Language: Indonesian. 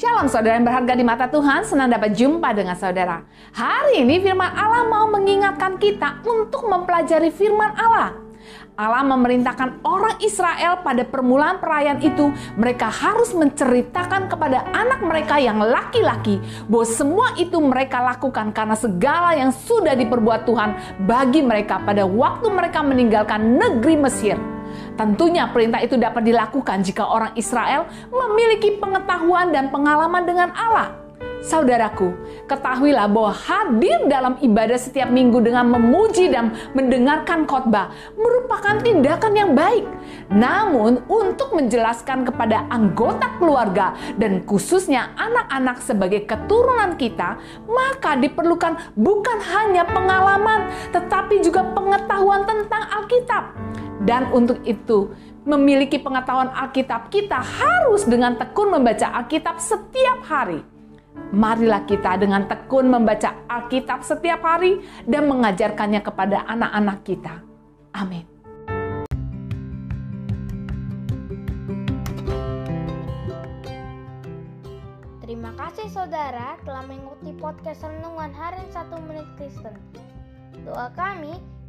Shalom saudara yang berharga di mata Tuhan, senang dapat jumpa dengan saudara. Hari ini firman Allah mau mengingatkan kita untuk mempelajari firman Allah. Allah memerintahkan orang Israel pada permulaan perayaan itu, mereka harus menceritakan kepada anak mereka yang laki-laki bahwa semua itu mereka lakukan karena segala yang sudah diperbuat Tuhan bagi mereka pada waktu mereka meninggalkan negeri Mesir. Tentunya perintah itu dapat dilakukan jika orang Israel memiliki pengetahuan dan pengalaman dengan Allah. Saudaraku, ketahuilah bahwa hadir dalam ibadah setiap minggu dengan memuji dan mendengarkan khotbah merupakan tindakan yang baik. Namun, untuk menjelaskan kepada anggota keluarga dan khususnya anak-anak sebagai keturunan kita, maka diperlukan bukan hanya pengalaman, tetapi juga pengetahuan tentang Alkitab. Dan untuk itu, memiliki pengetahuan Alkitab, kita harus dengan tekun membaca Alkitab setiap hari. Marilah kita dengan tekun membaca Alkitab setiap hari dan mengajarkannya kepada anak-anak kita. Amin. Terima kasih saudara telah mengikuti podcast Renungan Harian 1 Menit Kristen. Doa kami